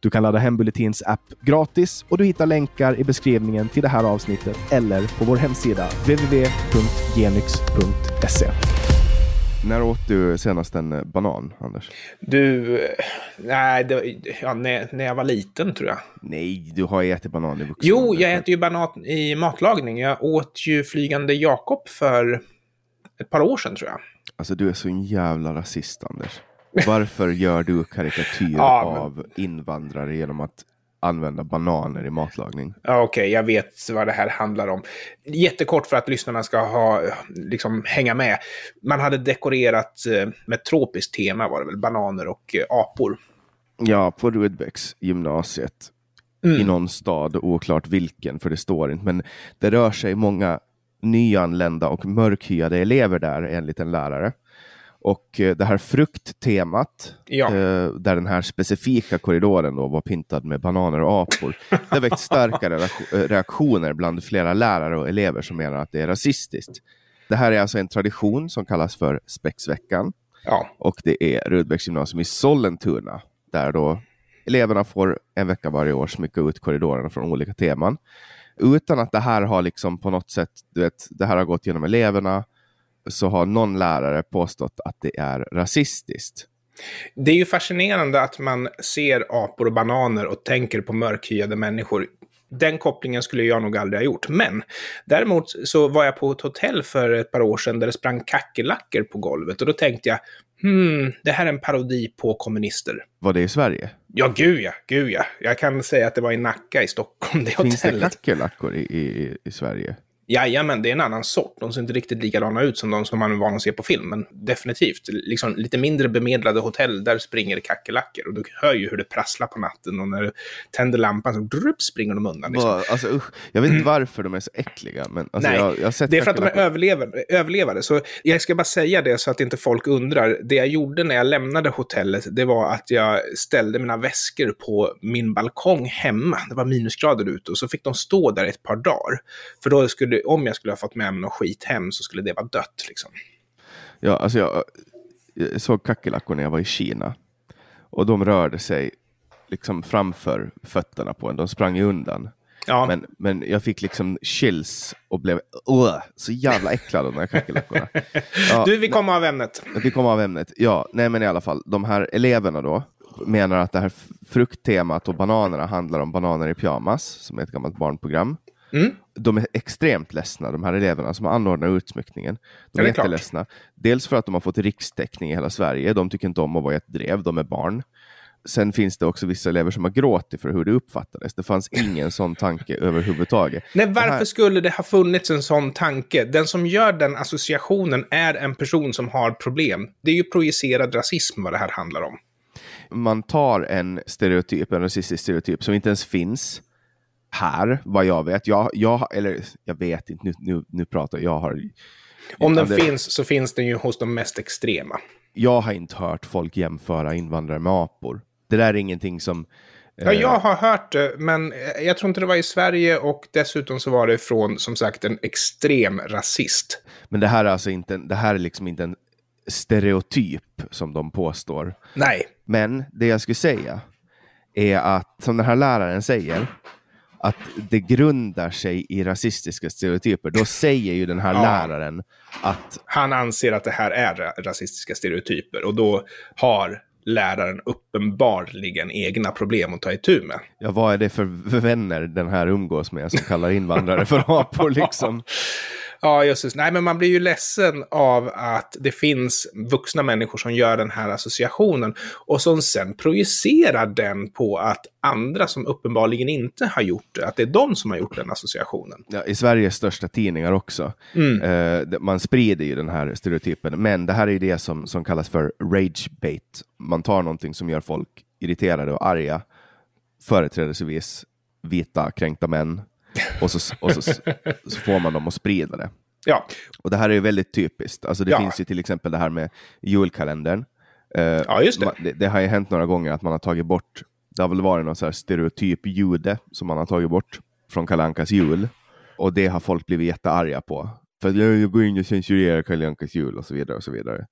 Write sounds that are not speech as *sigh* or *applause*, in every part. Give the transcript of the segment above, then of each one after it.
Du kan ladda hem Bulletins app gratis och du hittar länkar i beskrivningen till det här avsnittet eller på vår hemsida www.genix.se. När åt du senast en eh, banan, Anders? Du, nej, det, ja, när, när jag var liten tror jag. Nej, du har ätit banan i vuxen Jo, jag äter ju banan i matlagning. Jag åt ju Flygande Jakob för ett par år sedan tror jag. Alltså du är så en jävla rasist, Anders. Varför gör du karikatyr Ja, men- av invandrare genom att använda bananer i matlagning? Ja, Okej, jag vet vad det här handlar om. Jättekort för att lyssnarna ska ha, liksom, hänga med. Man hade dekorerat eh, med tropiskt tema, var det väl, bananer och eh, apor. Ja, på Rudbecks gymnasiet Mm. i någon stad, oklart vilken, för det står inte. Men det rör sig många nyanlända och mörkhyade elever där, enligt en lärare. Och eh, det här frukttemat, Ja. eh, där den här specifika korridoren då var pintad med bananer och apor, det väckt starka *laughs* reak- reaktioner bland flera lärare och elever som menar att det är rasistiskt. Det här är alltså en tradition som kallas för Spexveckan Ja. och det är Rudbecks gymnasium i Sollentuna där då eleverna får en vecka varje år smycka ut korridorerna från olika teman. Utan att det här har liksom på något sätt, du vet, det här har gått genom eleverna, så har någon lärare påstått att det är rasistiskt. Det är ju fascinerande att man ser apor och bananer och tänker på mörkhyade människor. Den kopplingen skulle jag nog aldrig ha gjort. Men däremot så var jag på ett hotell för ett par år sedan där det sprang kackerlackor på golvet. Och då tänkte jag, hmm, det här är en parodi på kommunister. Var det i Sverige? Ja, gud ja, gud ja. Jag kan säga att det var i Nacka i Stockholm, det Finns det hotellet. kackerlackor i, i, i Sverige? Jajamän, det är en annan sort. De ser inte riktigt likadana ut som de som man är van att se på film, men definitivt. Liksom lite mindre bemedlade hotell, där springer kackerlackor. Och du hör ju hur det prasslar på natten och när du tänder lampan så drup, springer de undan. Liksom. Vad- Alltså, usch, jag vet inte varför de är så äckliga. Men, alltså, Nej, jag, jag Det är för att de är överlevare, överlevare. Så jag ska bara säga det så att inte folk undrar. Det jag gjorde när jag lämnade hotellet, det var att jag ställde mina väskor på min balkong hemma. Det var minusgrader ute och så fick de stå där ett par dagar. För då skulle, om jag skulle ha fått med mig någon skit hem så skulle det vara dött. Liksom. Ja, alltså jag, jag såg kackerlackor när jag var i Kina. Och de rörde sig liksom framför fötterna på en. De sprang ju undan. Ja, Men, men jag fick liksom chills och blev uh, så jävla äcklad av de här kackerlackorna. *laughs* Ja, du, vi kommer av ämnet. vi kommer av ämnet. Ja, nej men i alla fall. De här eleverna då menar att det här frukttemat och bananerna handlar om bananer i pyjamas, som är ett gammalt barnprogram. Mm. De är extremt ledsna, de här eleverna som anordnar utsmyckningen. De är är klart. jätteledsna. Dels för att de har fått rikstäckning i hela Sverige. De tycker inte om att vara i ett drev, de är barn. Sen finns det också vissa elever som har gråtit för hur det uppfattades. Det fanns ingen sån tanke överhuvudtaget. Nej, varför här- skulle det ha funnits en sån tanke? Den som gör den associationen är en person som har problem. Det är ju projicerad rasism vad det här handlar om. man tar en stereotyp, en rasistisk stereotyp som inte ens finns här, vad jag vet. Jag, jag, eller jag vet inte, nu, nu, nu pratar jag. Har, Om den det- finns så finns den ju hos de mest extrema. jag har inte hört folk jämföra invandrare med apor. Det där är ingenting som... Ja, eh, jag har hört det, men eh, jag tror inte det var i Sverige och dessutom så var det från, som sagt, en extrem rasist. Men det här är alltså inte, det här är liksom inte en stereotyp som de påstår. Nej. Men det jag skulle säga är att, som den här läraren säger, att det grundar sig i rasistiska stereotyper. Då säger ju den här Ja. läraren att Han anser att det här är ra- rasistiska stereotyper och då har läraren uppenbarligen egna problem att ta itu med. Ja, vad är det för vänner den här umgås med som kallar invandrare för apor *laughs* liksom? Ja, just. Nej, men man blir ju ledsen av att det finns vuxna människor som gör den här associationen och som sen projicerar den på att andra som uppenbarligen inte har gjort det, att det är de som har gjort den associationen. Ja, I Sveriges största tidningar också. Mm. Eh, man sprider ju den här stereotypen, men det här är ju det som, som kallas för rage bait. Man tar någonting som gör folk irriterade och arga, företrädesvis vita kränkta män, och så, och så, så får man dem att sprida det. Ja. Och det här är ju väldigt typiskt. Alltså det Ja. finns ju till exempel det här med julkalendern. Eh, Ja, just det. det. Det har ju hänt några gånger att man har tagit bort, det har väl varit någon så här stereotyp jude som man har tagit bort från Kalle Ankas jul. Och det har folk blivit jättearga på. För jag, jag går in och censurerar Kalle Ankas jul och så vidare. Och så vidare.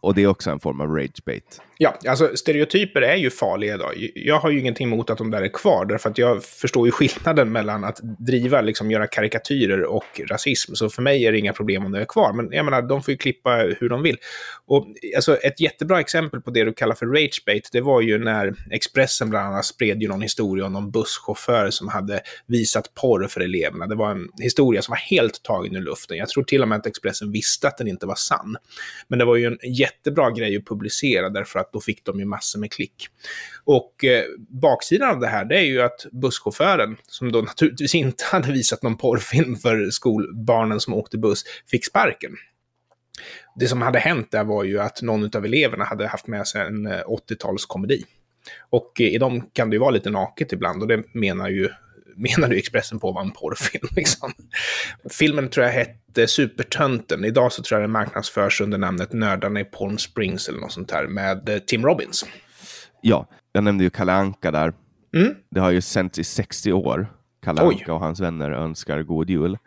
Och det är också en form av ragebait. Ja, alltså stereotyper är ju farliga idag. Jag har ju ingenting emot att de där är kvar, därför att jag förstår ju skillnaden mellan att driva, liksom göra karikatyrer och rasism. Så för mig är det inga problem om det är kvar. Men jag menar, de får ju klippa hur de vill. Och alltså, ett jättebra exempel på det du kallar för ragebait, det var ju när Expressen bland annat spred ju någon historia om någon busschaufför som hade visat porr för eleverna. Det var en historia som var helt tagen ur luften. Jag tror till och med att Expressen visste att den inte var sann. Men det var ju en jättebra grej att publicera därför att då fick de ju massor med klick. Och eh, baksidan av det här, det är ju att busschauffören, som då *laughs* naturligtvis inte hade visat någon porrfilm för skolbarnen som åkte buss, fick sparken. Det som hade hänt där var ju att någon av eleverna hade haft med sig en eh, 80-talskomedi. Och eh, i dem kan det ju vara lite naket ibland och det menar ju menar ju Expressen på var en porrfilm. *laughs* Liksom. Filmen tror jag hette Supertönten. Idag så tror jag den marknadsförs under namnet Nördarna i Palm Springs eller något sånt här med eh, Tim Robbins. Ja, jag nämnde ju Kalle Anka där. Mm. Det har ju sänts i 60 år. Kalle Oj. Anka och hans vänner önskar god jul.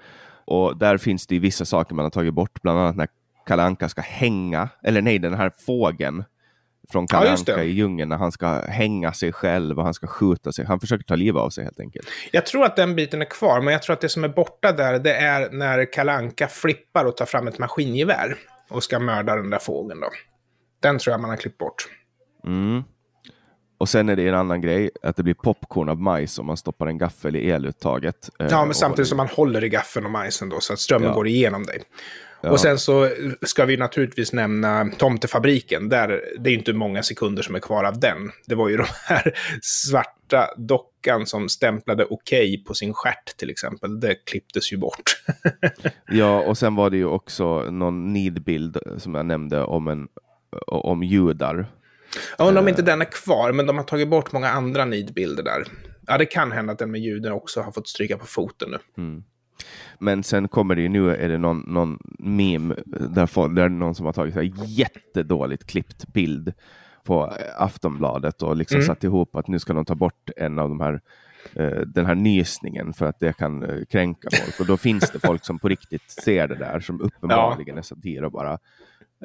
Och där finns det ju vissa saker man har tagit bort, bland annat när Kalle Anka ska hänga, eller nej, den här fågeln från Kalle Ja, i djungeln när han ska hänga sig själv och han ska skjuta sig. Han försöker ta livet av sig helt enkelt. Jag tror att den biten är kvar, men jag tror att det som är borta där, det är när Kalanka flippar och tar fram ett maskingevär och ska mörda den där fågeln då. Den tror jag man har klippt bort. Mm. Och sen är det en annan grej, att det blir popcorn av majs om man stoppar en gaffel i eluttaget. eh, Ja, men samtidigt som man håller i gaffeln och majsen då, så att strömmen Ja. går igenom dig. Ja. Och sen så ska vi naturligtvis nämna Tomtefabriken. Där, det är inte många sekunder som är kvar av den. Det var ju *laughs* de här svarta dockan som stämplade okej på sin stjärt till exempel. Det klipptes ju bort. *laughs* Ja, och sen var det ju också någon nidbild som jag nämnde om, en, om judar. Jag undrar om inte den är kvar, men de har tagit bort många andra nidbilder där. Ja, det kan hända att den med juden också har fått stryka på foten nu. Men sen kommer det ju nu är det någon, någon meme där, folk, där någon som har tagit så jättedåligt klippt bild på eh, Aftonbladet och liksom Mm. satt ihop att nu ska de ta bort en av de här eh, den här nysningen för att det kan eh, kränka folk. Och då finns det folk som på riktigt ser det där som uppenbarligen är satir och bara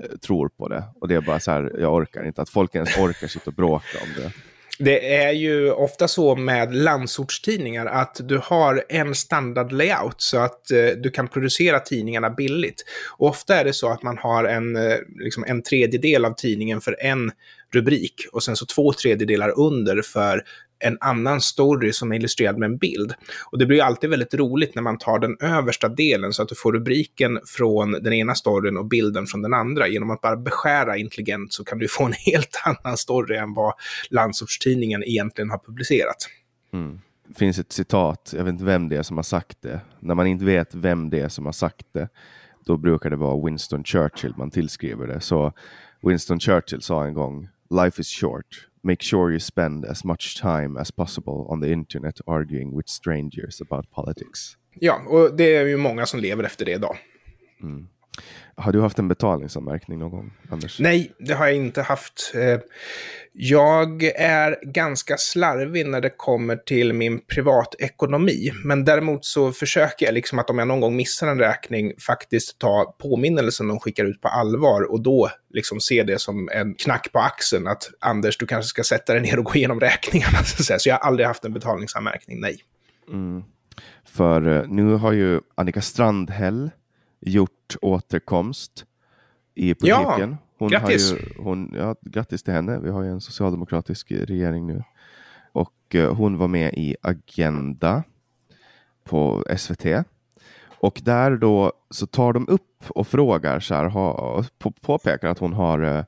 eh, tror på det. Och det är bara så här, jag orkar inte. Att folk ens orkar sitta och bråka om det. Det är ju ofta så med landsortstidningar att du har en standard layout så att eh, du kan producera tidningarna billigt. Och ofta är det så att man har en, eh, liksom en tredjedel av tidningen för en rubrik och sen så två tredjedelar under för en annan story som är illustrerad med en bild. Och det blir ju alltid väldigt roligt när man tar den översta delen så att du får rubriken från den ena storyn och bilden från den andra. Genom att bara beskära intelligent så kan du få en *laughs* helt annan story än vad landsortstidningen egentligen har publicerat. Det finns ett citat, jag vet inte vem det är som har sagt det. När man inte vet vem det är som har sagt det, då brukar det vara Winston Churchill man tillskriver det. Så Winston Churchill sa en gång, Life is short. Make sure you spend as much time as possible on the internet arguing with strangers about politics. Ja, och det är ju många som lever efter det idag. Har du haft en betalningsanmärkning någon gång, Anders? Nej, det har jag inte haft. Eh, Jag är ganska slarvig när det kommer till min privatekonomi. Men däremot så försöker jag liksom att om jag någon gång missar en räkning faktiskt ta påminnelsen de skickar ut på allvar och då liksom se det som en knack på axeln att Anders, du kanske ska sätta dig ner och gå igenom räkningarna. *laughs* Så, jag har aldrig haft en betalningsanmärkning, nej. För eh, nu har ju Annika Strandhäll gjort återkomst i Ja, politiken. hon grattis. Har ju, hon, ja, grattis till henne. Vi har ju en socialdemokratisk regering nu. Och eh, hon var med i Agenda på SVT. Och där då så tar de upp och frågar så här, ha, på, påpekar att hon har eh,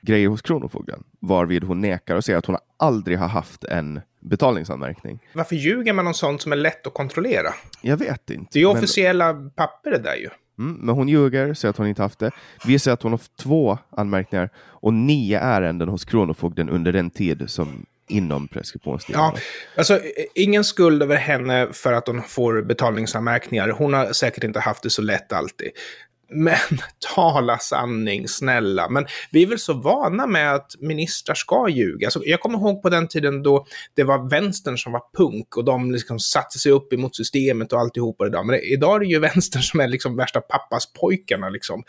grejer hos Kronofogden. Varvid hon nekar och säger att hon aldrig har haft en betalningsanmärkning. Varför ljuger man om sånt som är lätt att kontrollera? Jag vet inte. Det är ju men- officiella papper det där ju. Mm, men hon ljuger, säger att hon inte haft det. Vi säger att hon har haft två anmärkningar och nio ärenden hos Kronofogden under den tid som inom preskriptionstiden. Ja, alltså ingen skuld över henne för att hon får betalningsanmärkningar. Hon har säkert inte haft det så lätt alltid. Men *laughs* tala sanning, snälla. Men vi är väl så vana med att ministrar ska ljuga. Alltså, jag kommer ihåg på den tiden då det var vänstern som var punk och de liksom satte sig upp emot systemet och alltihopa idag. Men idag är det ju *laughs* vänstern som är liksom värsta pappas pojkarna liksom.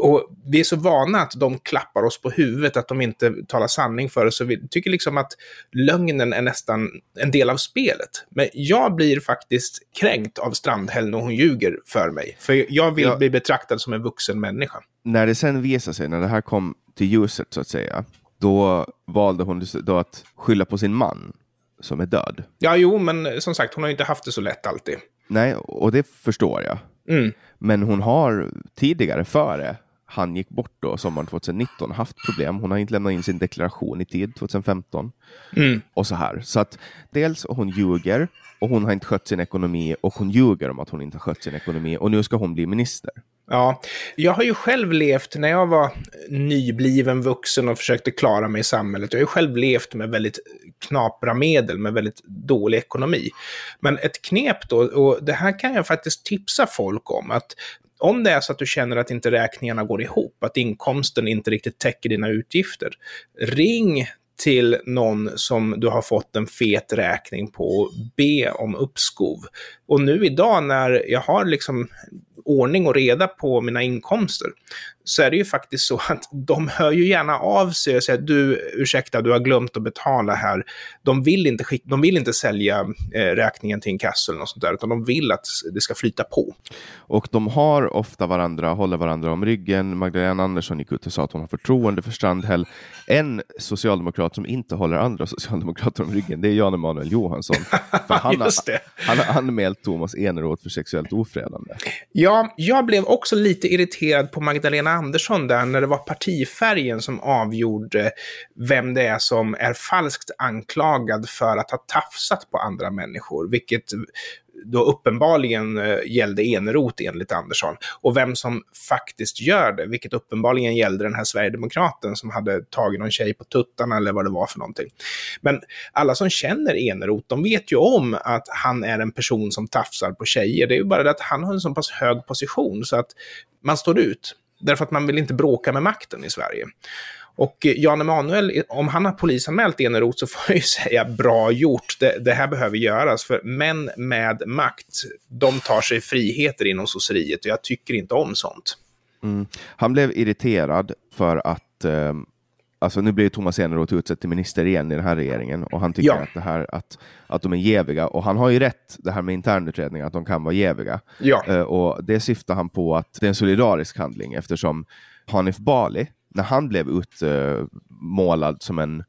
Och vi är så vana att de klappar oss på huvudet, att de inte talar sanning för oss. Så vi tycker liksom att lögnen är nästan en del av spelet. Men jag blir faktiskt kränkt av Strandhäll när hon ljuger för mig. För jag vill Ja. bli betraktad som en vuxen människa. När det sen visade sig, när det här kom till ljuset så att säga, då valde hon då att skylla på sin man som är död. Ja, jo, men som sagt, hon har ju inte haft det så lätt alltid. Nej, och det förstår jag. Mm. Men hon har tidigare, före han gick bort då, sommaren 2019, haft problem. Hon har inte lämnat in sin deklaration i tid, 2015. Mm. Och så här. Så att dels hon ljuger och hon har inte skött sin ekonomi och hon ljuger om att hon inte har skött sin ekonomi och nu ska hon bli minister. Ja, jag har ju själv levt, när jag var nybliven vuxen och försökte klara mig i samhället, jag har ju själv levt med väldigt knapra medel, med väldigt dålig ekonomi. Men ett knep då, och det här kan jag faktiskt tipsa folk om, att om det är så att du känner att inte räkningarna går ihop, att inkomsten inte riktigt täcker dina utgifter, ring till någon som du har fått en fet räkning på och be om uppskov. Och nu idag när jag har liksom ordning och reda på mina inkomster så är det ju faktiskt så att de hör ju gärna av sig och säger du, ursäkta, du har glömt att betala här. De vill inte, skick, de vill inte sälja eh, räkningen till en kassa eller något sånt där, utan de vill att det ska flyta på. Och de har ofta varandra, håller varandra om ryggen. Magdalena Andersson gick ut och sa att hon har förtroende för Strandhäll. En socialdemokrat som inte håller andra socialdemokrater om ryggen, det är Jan Emanuel Johansson. *laughs* För han, har, han har anmält Thomas Eneroth för sexuellt ofredande. Ja, jag blev också lite irriterad på Magdalena Andersson där när det var partifärgen som avgjorde vem det är som är falskt anklagad för att ha tafsat på andra människor, vilket då uppenbarligen eh, gällde Eneroth enligt Andersson. Och vem som faktiskt gör det, vilket uppenbarligen gällde den här Sverigedemokraten som hade tagit någon tjej på tuttarna eller vad det var för någonting. Men alla som känner Eneroth, de vet ju om att han är en person som tafsar på tjejer. Det är ju bara det att han har en så pass hög position så att man står ut. Därför att man vill inte bråka med makten i Sverige. Och eh, Jan Emanuel, om han har polisanmält Eneroth så får jag ju *laughs* säga bra gjort. Det, det här behöver göras, för män med makt, de tar sig friheter inom sosseriet och jag tycker inte om sånt. Mm. Han blev irriterad för att eh, Alltså nu blir Thomas Eneroth utsedd till minister igen i den här regeringen och han tycker Ja. att, det här, att, att de är jäviga. Och han har ju rätt, det här med internutredningar, att de kan vara jäviga. Ja, Eh, och det syftar han på att det är en solidarisk handling eftersom Hanif Bali, när han blev utmålad som en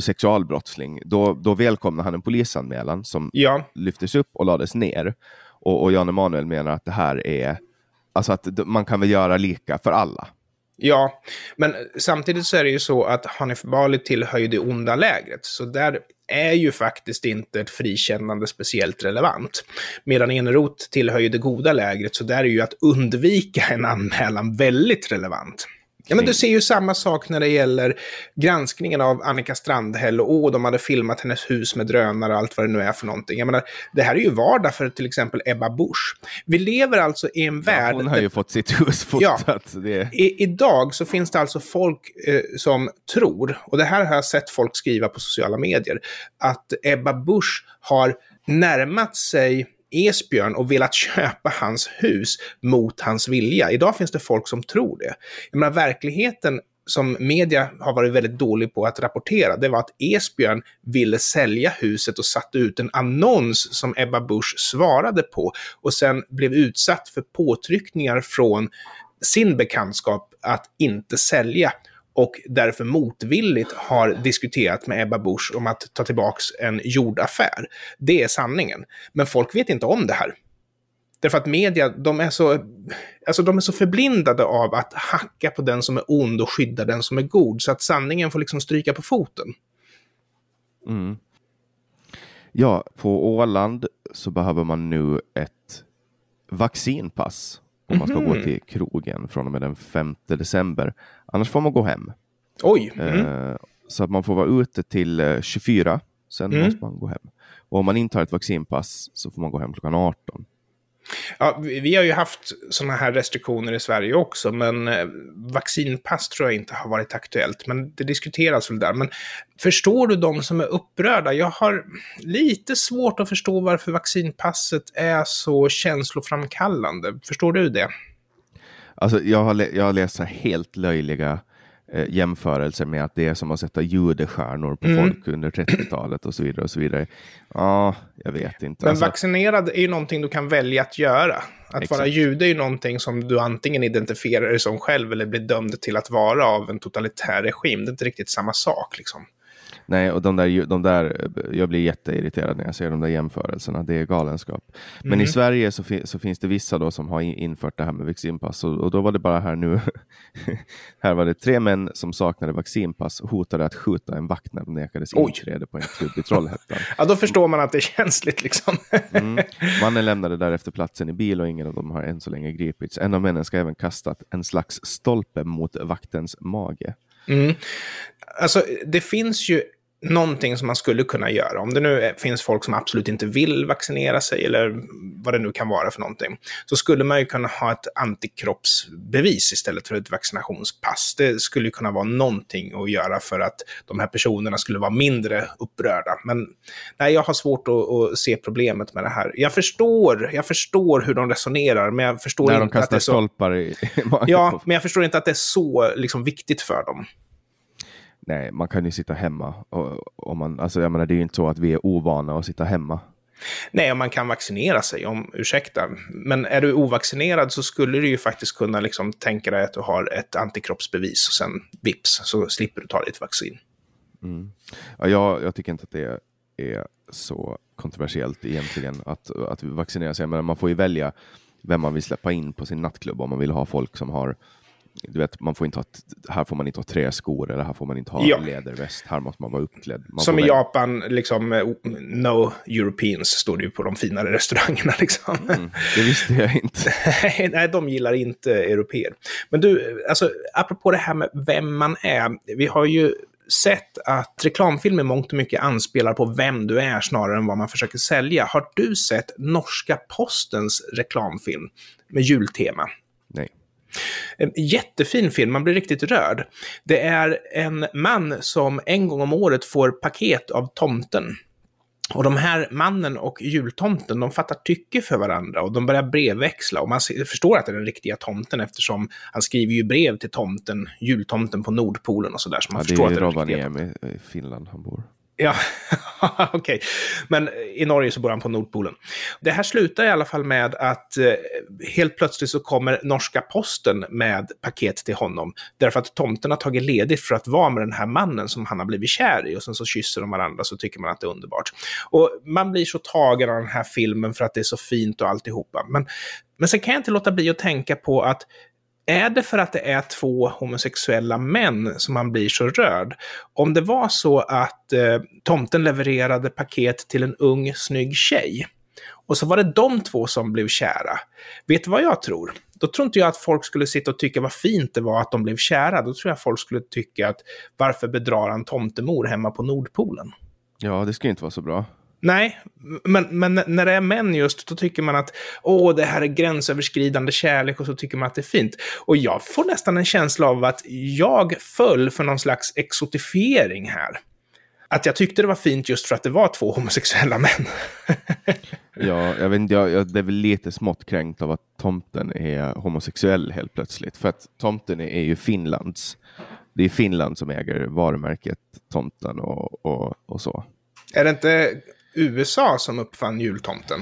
sexualbrottsling, då, då välkomnade han en polisanmälan som ja, lyftes upp och lades ner. Och, och Jan Emanuel menar att det här är, alltså att man kan väl göra lika för alla ja. Men samtidigt så är det ju så att Hanif Bali tillhör ju det onda lägret. Så där är ju faktiskt inte ett frikännande speciellt relevant. Medan Eneroth tillhör ju det goda lägret, så där är ju att undvika en anmälan väldigt relevant. Ja, men du ser ju samma sak när det gäller granskningen av Annika Strandhäll och åh, de hade filmat hennes hus med drönare och allt vad det nu är för någonting. Jag menar, det här är ju vardag för till exempel Ebba Busch. Vi lever alltså i en värld... Hon har där- ju fått sitt hus fotat. Det, I, idag så finns det alltså folk eh, som tror, och det här har jag sett folk skriva på sociala medier, att Ebba Busch har närmat sig Esbjörn och velat köpa hans hus mot hans vilja. Idag finns det folk som tror det. Jag menar, verkligheten som media har varit väldigt dålig på att rapportera, det var att Esbjörn ville sälja huset och satte ut en annons som Ebba Busch svarade på och sen blev utsatt för påtryckningar från sin bekantskap att inte sälja och därför motvilligt har diskuterat med Ebba Busch om att ta tillbaks en jordaffär. Det är sanningen. Men folk vet inte om det här. Därför att media, de är så, alltså de är så förblindade av att hacka på den som är ond och skydda den som är god, så att sanningen får liksom stryka på foten. mm. Ja, på Åland så behöver man nu ett vaccinpass om man ska gå Mhm. till krogen från och med den 5 december. Annars får man gå hem. Oj! Mm. Eh, så att man får vara ute till eh, 24, sen Mm. måste man gå hem. Och om man inte har ett vaccinpass så får man gå hem klockan 18. Ja, vi har ju haft sådana här restriktioner i Sverige också, men eh, vaccinpass tror jag inte har varit aktuellt. Men det diskuteras väl där. Men förstår du de som är upprörda? Jag har lite svårt att förstå varför vaccinpasset är så känsloframkallande. Förstår du det? Alltså, jag, har lä- jag har läst så här helt löjliga eh, jämförelser med att det är som att sätta judestjärnor på Mm. folk under 30-talet och så vidare. och så vidare. Ja, jag vet inte. Men Alltså, vaccinerad är ju någonting du kan välja att göra. Att vara Exakt. jude är ju någonting som du antingen identifierar dig som själv eller blir dömd till att vara av en totalitär regim. Det är inte riktigt samma sak liksom. Nej, och de där, de där, jag blir jätteirriterad när jag ser de där jämförelserna. Det är galenskap. Men Mm. i Sverige så, fi- så finns det vissa då som har in- infört det här med vaccinpass. Och, och då var det bara här nu. *laughs* här var det tre män som saknade vaccinpass och hotade att skjuta en vakt när de nekades Oj. inträde på en klubb i Trollhättan. *laughs* Ja, då förstår man att det är känsligt liksom. *laughs* Mm. Mannen lämnade därefter platsen i bil och ingen av dem har än så länge gripits. En av männen ska även kastat en slags stolpe mot vaktens mage. Mm. Alltså, det finns ju någonting som man skulle kunna göra. Om det nu finns folk som absolut inte vill vaccinera sig eller vad det nu kan vara för någonting. Så skulle man ju kunna ha ett antikroppsbevis istället för ett vaccinationspass. Det skulle ju kunna vara någonting att göra för att de här personerna skulle vara mindre upprörda. Men nej, jag har svårt att, att se problemet med det här. Jag förstår, jag förstår hur de resonerar, men jag förstår När de inte att det är så... stolpar i. Ja, men jag förstår inte att det är så liksom, viktigt för dem. Nej, man kan ju sitta hemma. Och, och man, alltså, jag menar, det är ju inte så att vi är ovana att sitta hemma. Nej, om man kan vaccinera sig, om, ursäkta. Men är du ovaccinerad så skulle du ju faktiskt kunna liksom tänka dig att du har ett antikroppsbevis och sen vips så slipper du ta ditt vaccin. Ja, jag, jag tycker inte att det är så kontroversiellt egentligen att, att vaccinera sig. Men man får ju välja vem man vill släppa in på sin nattklubb. Om man vill ha folk som har du vet, man får inte ha, här får man inte ha träskor eller här får man inte ha Ja. läderväst. Här måste man vara uppklädd. Man Som i. Japan, liksom, eh, no Europeans står det ju på de finare restaurangerna. *laughs* Liksom. Mm, det visste jag inte. *laughs* Nej, de gillar inte europeer. Men du, alltså, apropå det här med vem man är. Vi har ju sett att reklamfilm i mångt och mycket anspelar på vem du är snarare än vad man försöker sälja. Har du sett norska postens reklamfilm med jultema? Nej. En jättefin film, man blir riktigt rörd. Det är en man som en gång om året får paket av tomten. Och de här mannen och jultomten, de fattar tycke för varandra och de börjar brevväxla. Och man förstår att det är den riktiga tomten eftersom han skriver ju brev till tomten, jultomten på Nordpolen och sådär. Så man Ja, det förstår är att ju det är Rovaniemi i Finland han bor. Ja, *laughs* okej. Men i Norge så bor han på Nordpolen. Det här slutar i alla fall med att eh, helt plötsligt så kommer norska posten med paket till honom. Därför att tomten har tagit ledigt för att vara med den här mannen som han har blivit kär i. Och sen så kysser de varandra så tycker man att det är underbart. Och man blir så tagen av den här filmen för att det är så fint och alltihopa. Men, men sen kan jag inte låta bli att tänka på att är det för att det är två homosexuella män som man blir så rörd? Om det var så att eh, tomten levererade paket till en ung, snygg tjej och så var det de två som blev kära. Vet du vad jag tror? Då tror inte jag att folk skulle sitta och tycka vad fint det var att de blev kära. Då tror jag folk skulle tycka att varför bedrar han tomtemor hemma på Nordpolen? Ja, det skulle inte vara så bra. Nej, men, men när det är män just, då tycker man att åh, det här är gränsöverskridande kärlek och så tycker man att det är fint. Och jag får nästan en känsla av att jag föll för någon slags exotifiering här. Att jag tyckte det var fint just för att det var två homosexuella män. *laughs* Ja, jag, vet inte, jag, jag blev väl lite smått kränkt av att tomten är homosexuell helt plötsligt. För att tomten är, är ju Finlands. Det är Finland som äger varumärket tomten och, och, och så. är det inte USA som uppfann jultomten?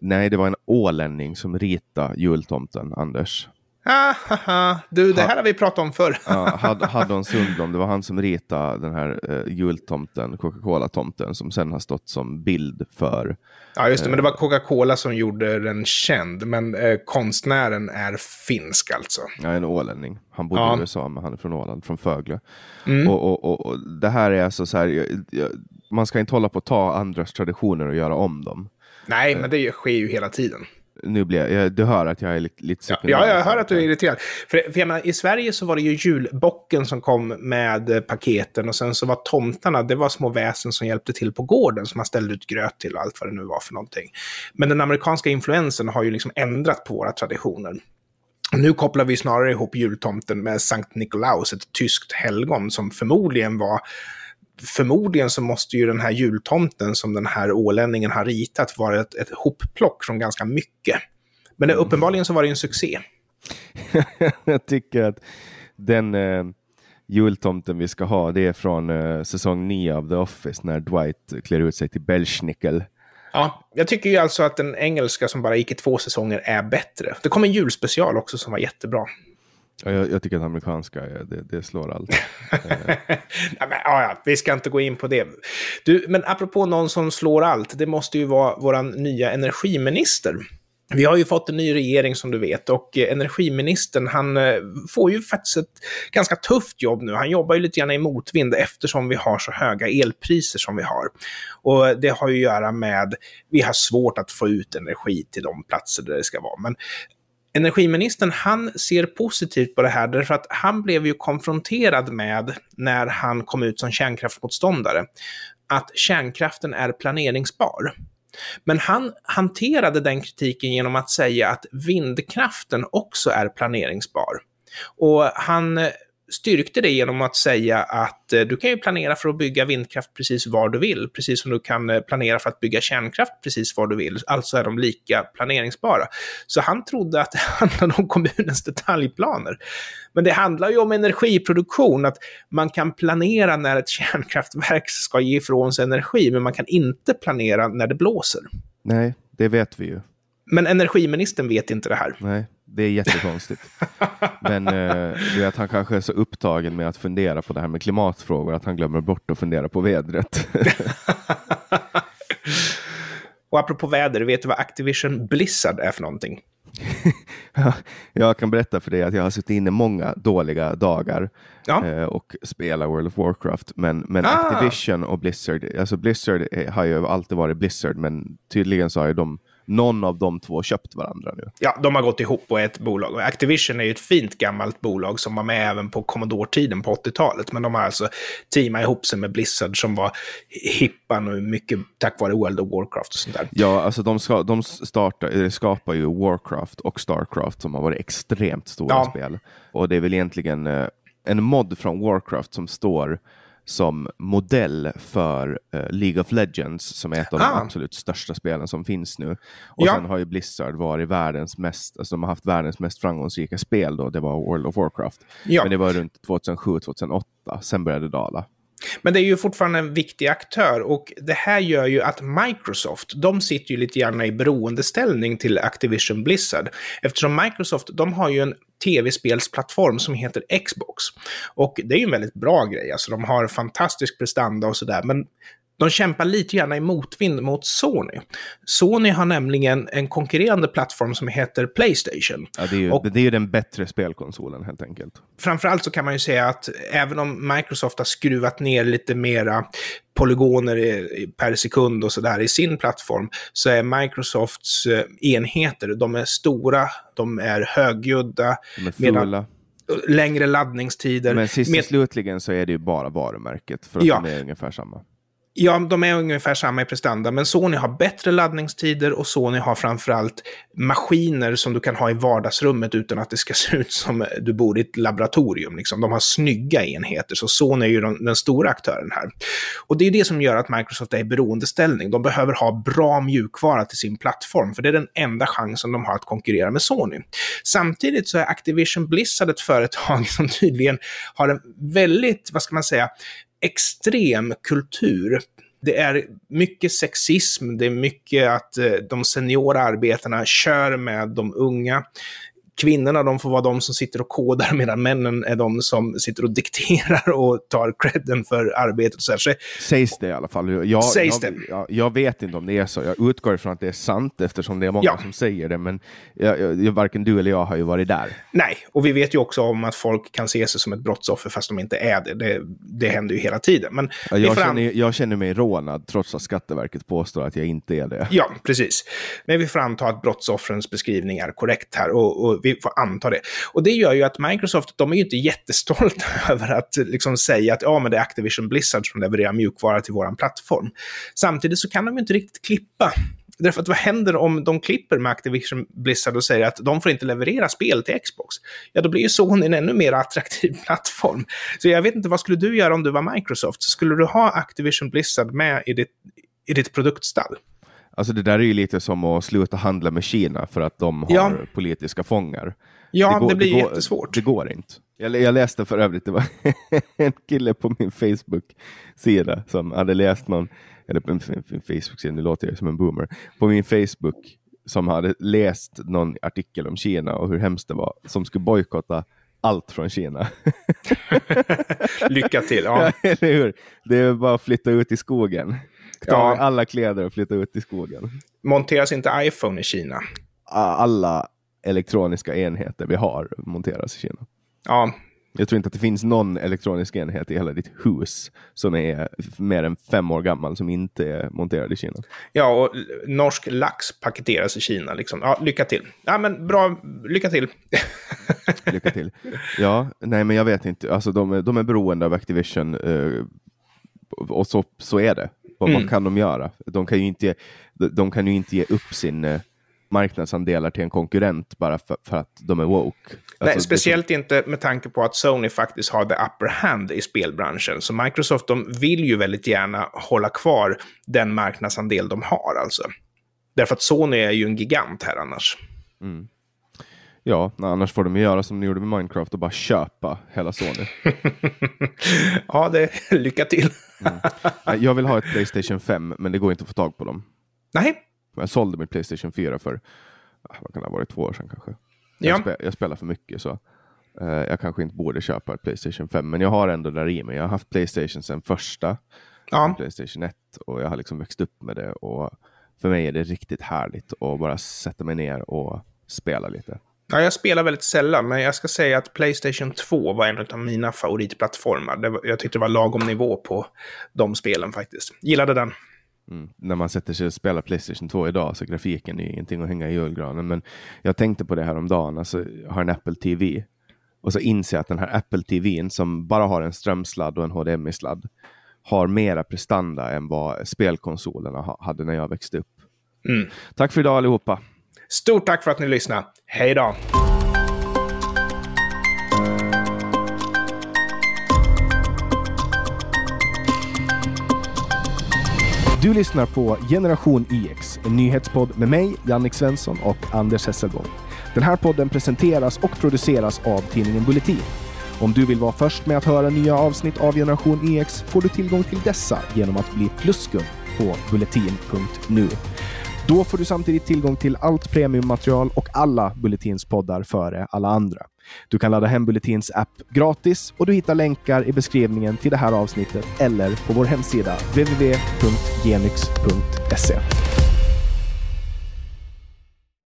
Nej, det var en ålänning som ritade jultomten, Anders. Ah, haha. Du, det här har vi pratat om förr. Ja, *laughs* Had- Haddon Sundblom, det var han som ritade den här eh, jultomten, Coca-Cola-tomten, som sen har stått som bild för... Ja, just det. Men det var Coca-Cola som gjorde den känd. Men eh, konstnären är finsk alltså. Ja, en ålänning. Han bodde Ja. i USA, men han är från Åland, från Fögle. Mm. Och, och, och, och det här är alltså så här, jag, jag, man ska inte hålla på att ta andras traditioner och göra om dem. Nej, men det sker ju hela tiden. nu blir jag, du hör att jag är lite, lite Ja, jag hör att du är irriterad. För, för jag menar, i Sverige så var det ju julbocken som kom med eh, paketen och sen så var tomtarna, det var små väsen som hjälpte till på gården som man ställde ut gröt till och allt vad det nu var för någonting. Men den amerikanska influensen har ju liksom ändrat på våra traditioner. Nu kopplar vi snarare ihop jultomten med Sankt Nikolaus, ett tyskt helgon som förmodligen var förmodligen så måste ju den här jultomten som den här ålänningen har ritat vara ett, ett hopplock från ganska mycket. Men det, mm. uppenbarligen så var det en succé. *laughs* jag tycker att den eh, jultomten vi ska ha, det är från eh, säsong 9 av The Office när Dwight klär ut sig till Belschnickel. Ja, jag tycker ju alltså att den engelska som bara gick i två säsonger är bättre. Det kom en julspecial också som var jättebra. Ja, jag, jag, tycker att amerikanska, det, det slår allt. *laughs* ja, men, ja, vi ska inte gå in på det. Du, men apropå någon som slår allt, det måste ju vara vår nya energiminister. Vi har ju fått en ny regering som du vet och energiministern han eh, får ju faktiskt ett ganska tufft jobb nu. Han jobbar ju lite grann i motvind eftersom vi har så höga elpriser som vi har. Och det har ju att göra med, vi har svårt att få ut energi till de platser där det ska vara. Men energiministern, han ser positivt på det här därför att han blev ju konfronterad med, när han kom ut som kärnkraftsmotståndare, att kärnkraften är planeringsbar. Men han hanterade den kritiken genom att säga att vindkraften också är planeringsbar. Och han styrkte det genom att säga att eh, du kan ju planera för att bygga vindkraft precis var du vill, precis som du kan eh, planera för att bygga kärnkraft precis var du vill. Alltså är de lika planeringsbara. Så han trodde att det *laughs* handlade om kommunens detaljplaner. Men det handlar ju om energiproduktion, att man kan planera när ett kärnkraftverk ska ge ifrån sig energi, men man kan inte planera när det blåser. Nej, det vet vi ju. Men energiministern vet inte det här. Nej, det är jättekonstigt. Men eh, vet, han kanske är så upptagen med att fundera på det här med klimatfrågor att han glömmer bort att fundera på vädret. *laughs* Och apropå väder, vet du vad Activision Blizzard är för någonting? *laughs* jag kan berätta för dig att jag har suttit inne många dåliga dagar ja. eh, och spelat World of Warcraft. Men, men ah. Activision och Blizzard, alltså Blizzard har ju alltid varit Blizzard, men tydligen så har ju de någon av de två köpt varandra nu. Ja, de har gått ihop på ett bolag. Activision är ju ett fint gammalt bolag som var med även på Commodore-tiden på 80-talet. Men de har alltså teamat ihop sig med Blizzard som var hippan och mycket tack vare World of Warcraft och sånt där. Ja, alltså de, ska, de startar, skapar ju Warcraft och Starcraft som har varit extremt stora ja. spel. Och det är väl egentligen eh, en mod från Warcraft som står som modell för uh, League of Legends som är ett av ah. de absolut största spelen som finns nu. Och ja. sen har ju Blizzard varit världens mest, alltså de har haft världens mest framgångsrika spel då, det var World of Warcraft. Ja. Men det var runt 2007-2008, sen började det dala. Men det är ju fortfarande en viktig aktör och det här gör ju att Microsoft, de sitter ju lite grann i beroendeställning till Activision Blizzard. Eftersom Microsoft, de har ju en tv-spelsplattform som heter Xbox. Och det är ju en väldigt bra grej, alltså de har fantastisk prestanda och sådär, men de kämpar lite grann i motvind mot Sony. Sony har nämligen en konkurrerande plattform som heter Playstation. Ja, det, är ju, och, det är ju den bättre spelkonsolen helt enkelt. Framförallt så kan man ju säga att även om Microsoft har skruvat ner lite mera polygoner per sekund och sådär i sin plattform, så är Microsofts eh, enheter, de är stora, de är högljudda. De är fulla. längre laddningstider. Men sist och slutligen så är det ju bara varumärket, för att ja. de är ungefär samma. Ja, de är ungefär samma i prestanda, men Sony har bättre laddningstider och Sony har framförallt maskiner som du kan ha i vardagsrummet utan att det ska *laughs* se ut som du bor i ett laboratorium. Liksom. De har snygga enheter, så Sony är ju den, den stora aktören här. Och det är det som gör att Microsoft är i beroendeställning. De behöver ha bra mjukvara till sin plattform, för det är den enda chansen de har att konkurrera med Sony. Samtidigt så är Activision Blizzard ett företag *laughs* som tydligen har en väldigt, vad ska man säga, extrem kultur. Det är mycket sexism, det är mycket att eh, de seniora arbetarna kör med de unga kvinnorna de får vara de som sitter och kodar *laughs* medan männen är de som sitter och dikterar och tar credden för arbetet. Och så, här. så Sägs det i alla fall. Jag, Sägs jag, det. Jag, jag vet inte om det är så. Jag utgår ifrån att det är sant eftersom det är många Ja. som säger det. Men jag, jag, varken du eller jag har ju varit där. Nej, och vi vet ju också om att folk kan se sig som ett brottsoffer fast de inte är det. Det, det händer ju hela tiden. Men Ja, Jag får an- känner, jag känner mig rånad trots att Skatteverket påstår att jag inte är det. Ja, precis. Men vi får anta att brottsoffrens beskrivning är korrekt här och, och vi får anta det. Och det gör ju att Microsoft, de är ju inte jättestolta *laughs* över att liksom säga att ja, men det är Activision Blizzard som levererar mjukvara till vår plattform. Samtidigt så kan de ju inte riktigt klippa. Därför att vad händer om de klipper med Activision Blizzard och säger att de får inte leverera spel till Xbox? Ja, då blir ju Sony en ännu mer attraktiv *laughs* plattform. Så jag vet inte, vad skulle du göra om du var Microsoft? Skulle du ha Activision Blizzard med i ditt, i ditt produktstall? Alltså det där är ju lite som att sluta handla med Kina för att de har Ja. politiska fångar. Ja, det, går- blir går, jättesvårt. Det går inte. Jag, jag läste för övrigt, det var *laughs* en kille på min Facebook-sida som hade läst någon, eller på min, Facebook-sida, nu låter jag som en boomer, på min Facebook som hade läst någon artikel om Kina och hur hemskt det var, som skulle bojkotta allt från Kina. *laughs* Lycka till. *laughs* Ja. Eller hur? Det är bara att flytta ut i skogen. Ta Ja. alla kläder och flytta ut i skogen. Monteras inte iPhone i Kina? Alla elektroniska enheter vi har monteras i Kina. Ja, Jag tror inte att det finns någon elektronisk enhet i hela ditt hus som är mer än fem år gammal som inte är monterad i Kina. ja och norsk lax paketeras i Kina. Liksom. Ja, lycka till. Ja, men bra. Lycka till. *laughs* Lycka till. Ja, nej men jag vet inte. Alltså de, är- de är beroende av Activision eh, och så, så är det. Vad, Mm. vad kan de göra? De kan ju inte, de, kan ju inte ge upp sin eh, marknadsandelar till en konkurrent bara för, för att de är woke. Alltså, Nej, det- speciellt inte med tanke på att Sony faktiskt har the upper hand i spelbranschen. Så Microsoft de vill ju väldigt gärna hålla kvar den marknadsandel de har. Alltså. Därför att Sony är ju en gigant här annars. Ja, nej, annars får de ju göra som de gjorde med Minecraft och bara köpa hela Sony. *laughs* ja, det, lycka till. Jag vill ha ett Playstation 5, men det går inte att få tag på dem. Nej, Jag sålde mitt Playstation 4 för, ah, vad kan det ha varit, två år sedan kanske. Ja. Jag, spe, jag spelar för mycket så eh, jag kanske inte borde köpa ett Playstation 5, men jag har ändå där i mig. Jag har haft Playstation sedan första ja. Playstation 1 och jag har liksom växt upp med det. Och för mig är det riktigt härligt att bara sätta mig ner och spela lite. Ja, jag spelar väldigt sällan, men jag ska säga att Playstation 2 var en av mina favoritplattformar. Det var, jag tyckte det var lagom nivå på de spelen faktiskt. Gillade den. Mm. När man sätter sig och spelar Playstation 2 idag så grafiken är ingenting att hänga i julgranen. Men jag tänkte på det här om dagen. Alltså, har en Apple TV och så inser jag att den här Apple TVn som bara har en strömsladd och en HDMI-sladd har mera prestanda än vad spelkonsolerna ha- hade när jag växte upp. Mm. Tack för idag allihopa. Stort tack för att ni lyssnade. Hej då! Du lyssnar på Generation IX, en nyhetspodd med mig, Jannik Svensson och Anders Hesselbom. Den här podden presenteras och produceras av tidningen Bulletin. Om du vill vara först med att höra nya avsnitt av Generation EX får du tillgång till dessa genom att bli pluskund på bulletin.nu. Då får du samtidigt tillgång till allt premiummaterial och alla Bulletins poddar före alla andra. Du kan ladda hem Bulletins app gratis och du hittar länkar i beskrivningen till det här avsnittet eller på vår hemsida www.genyx.se.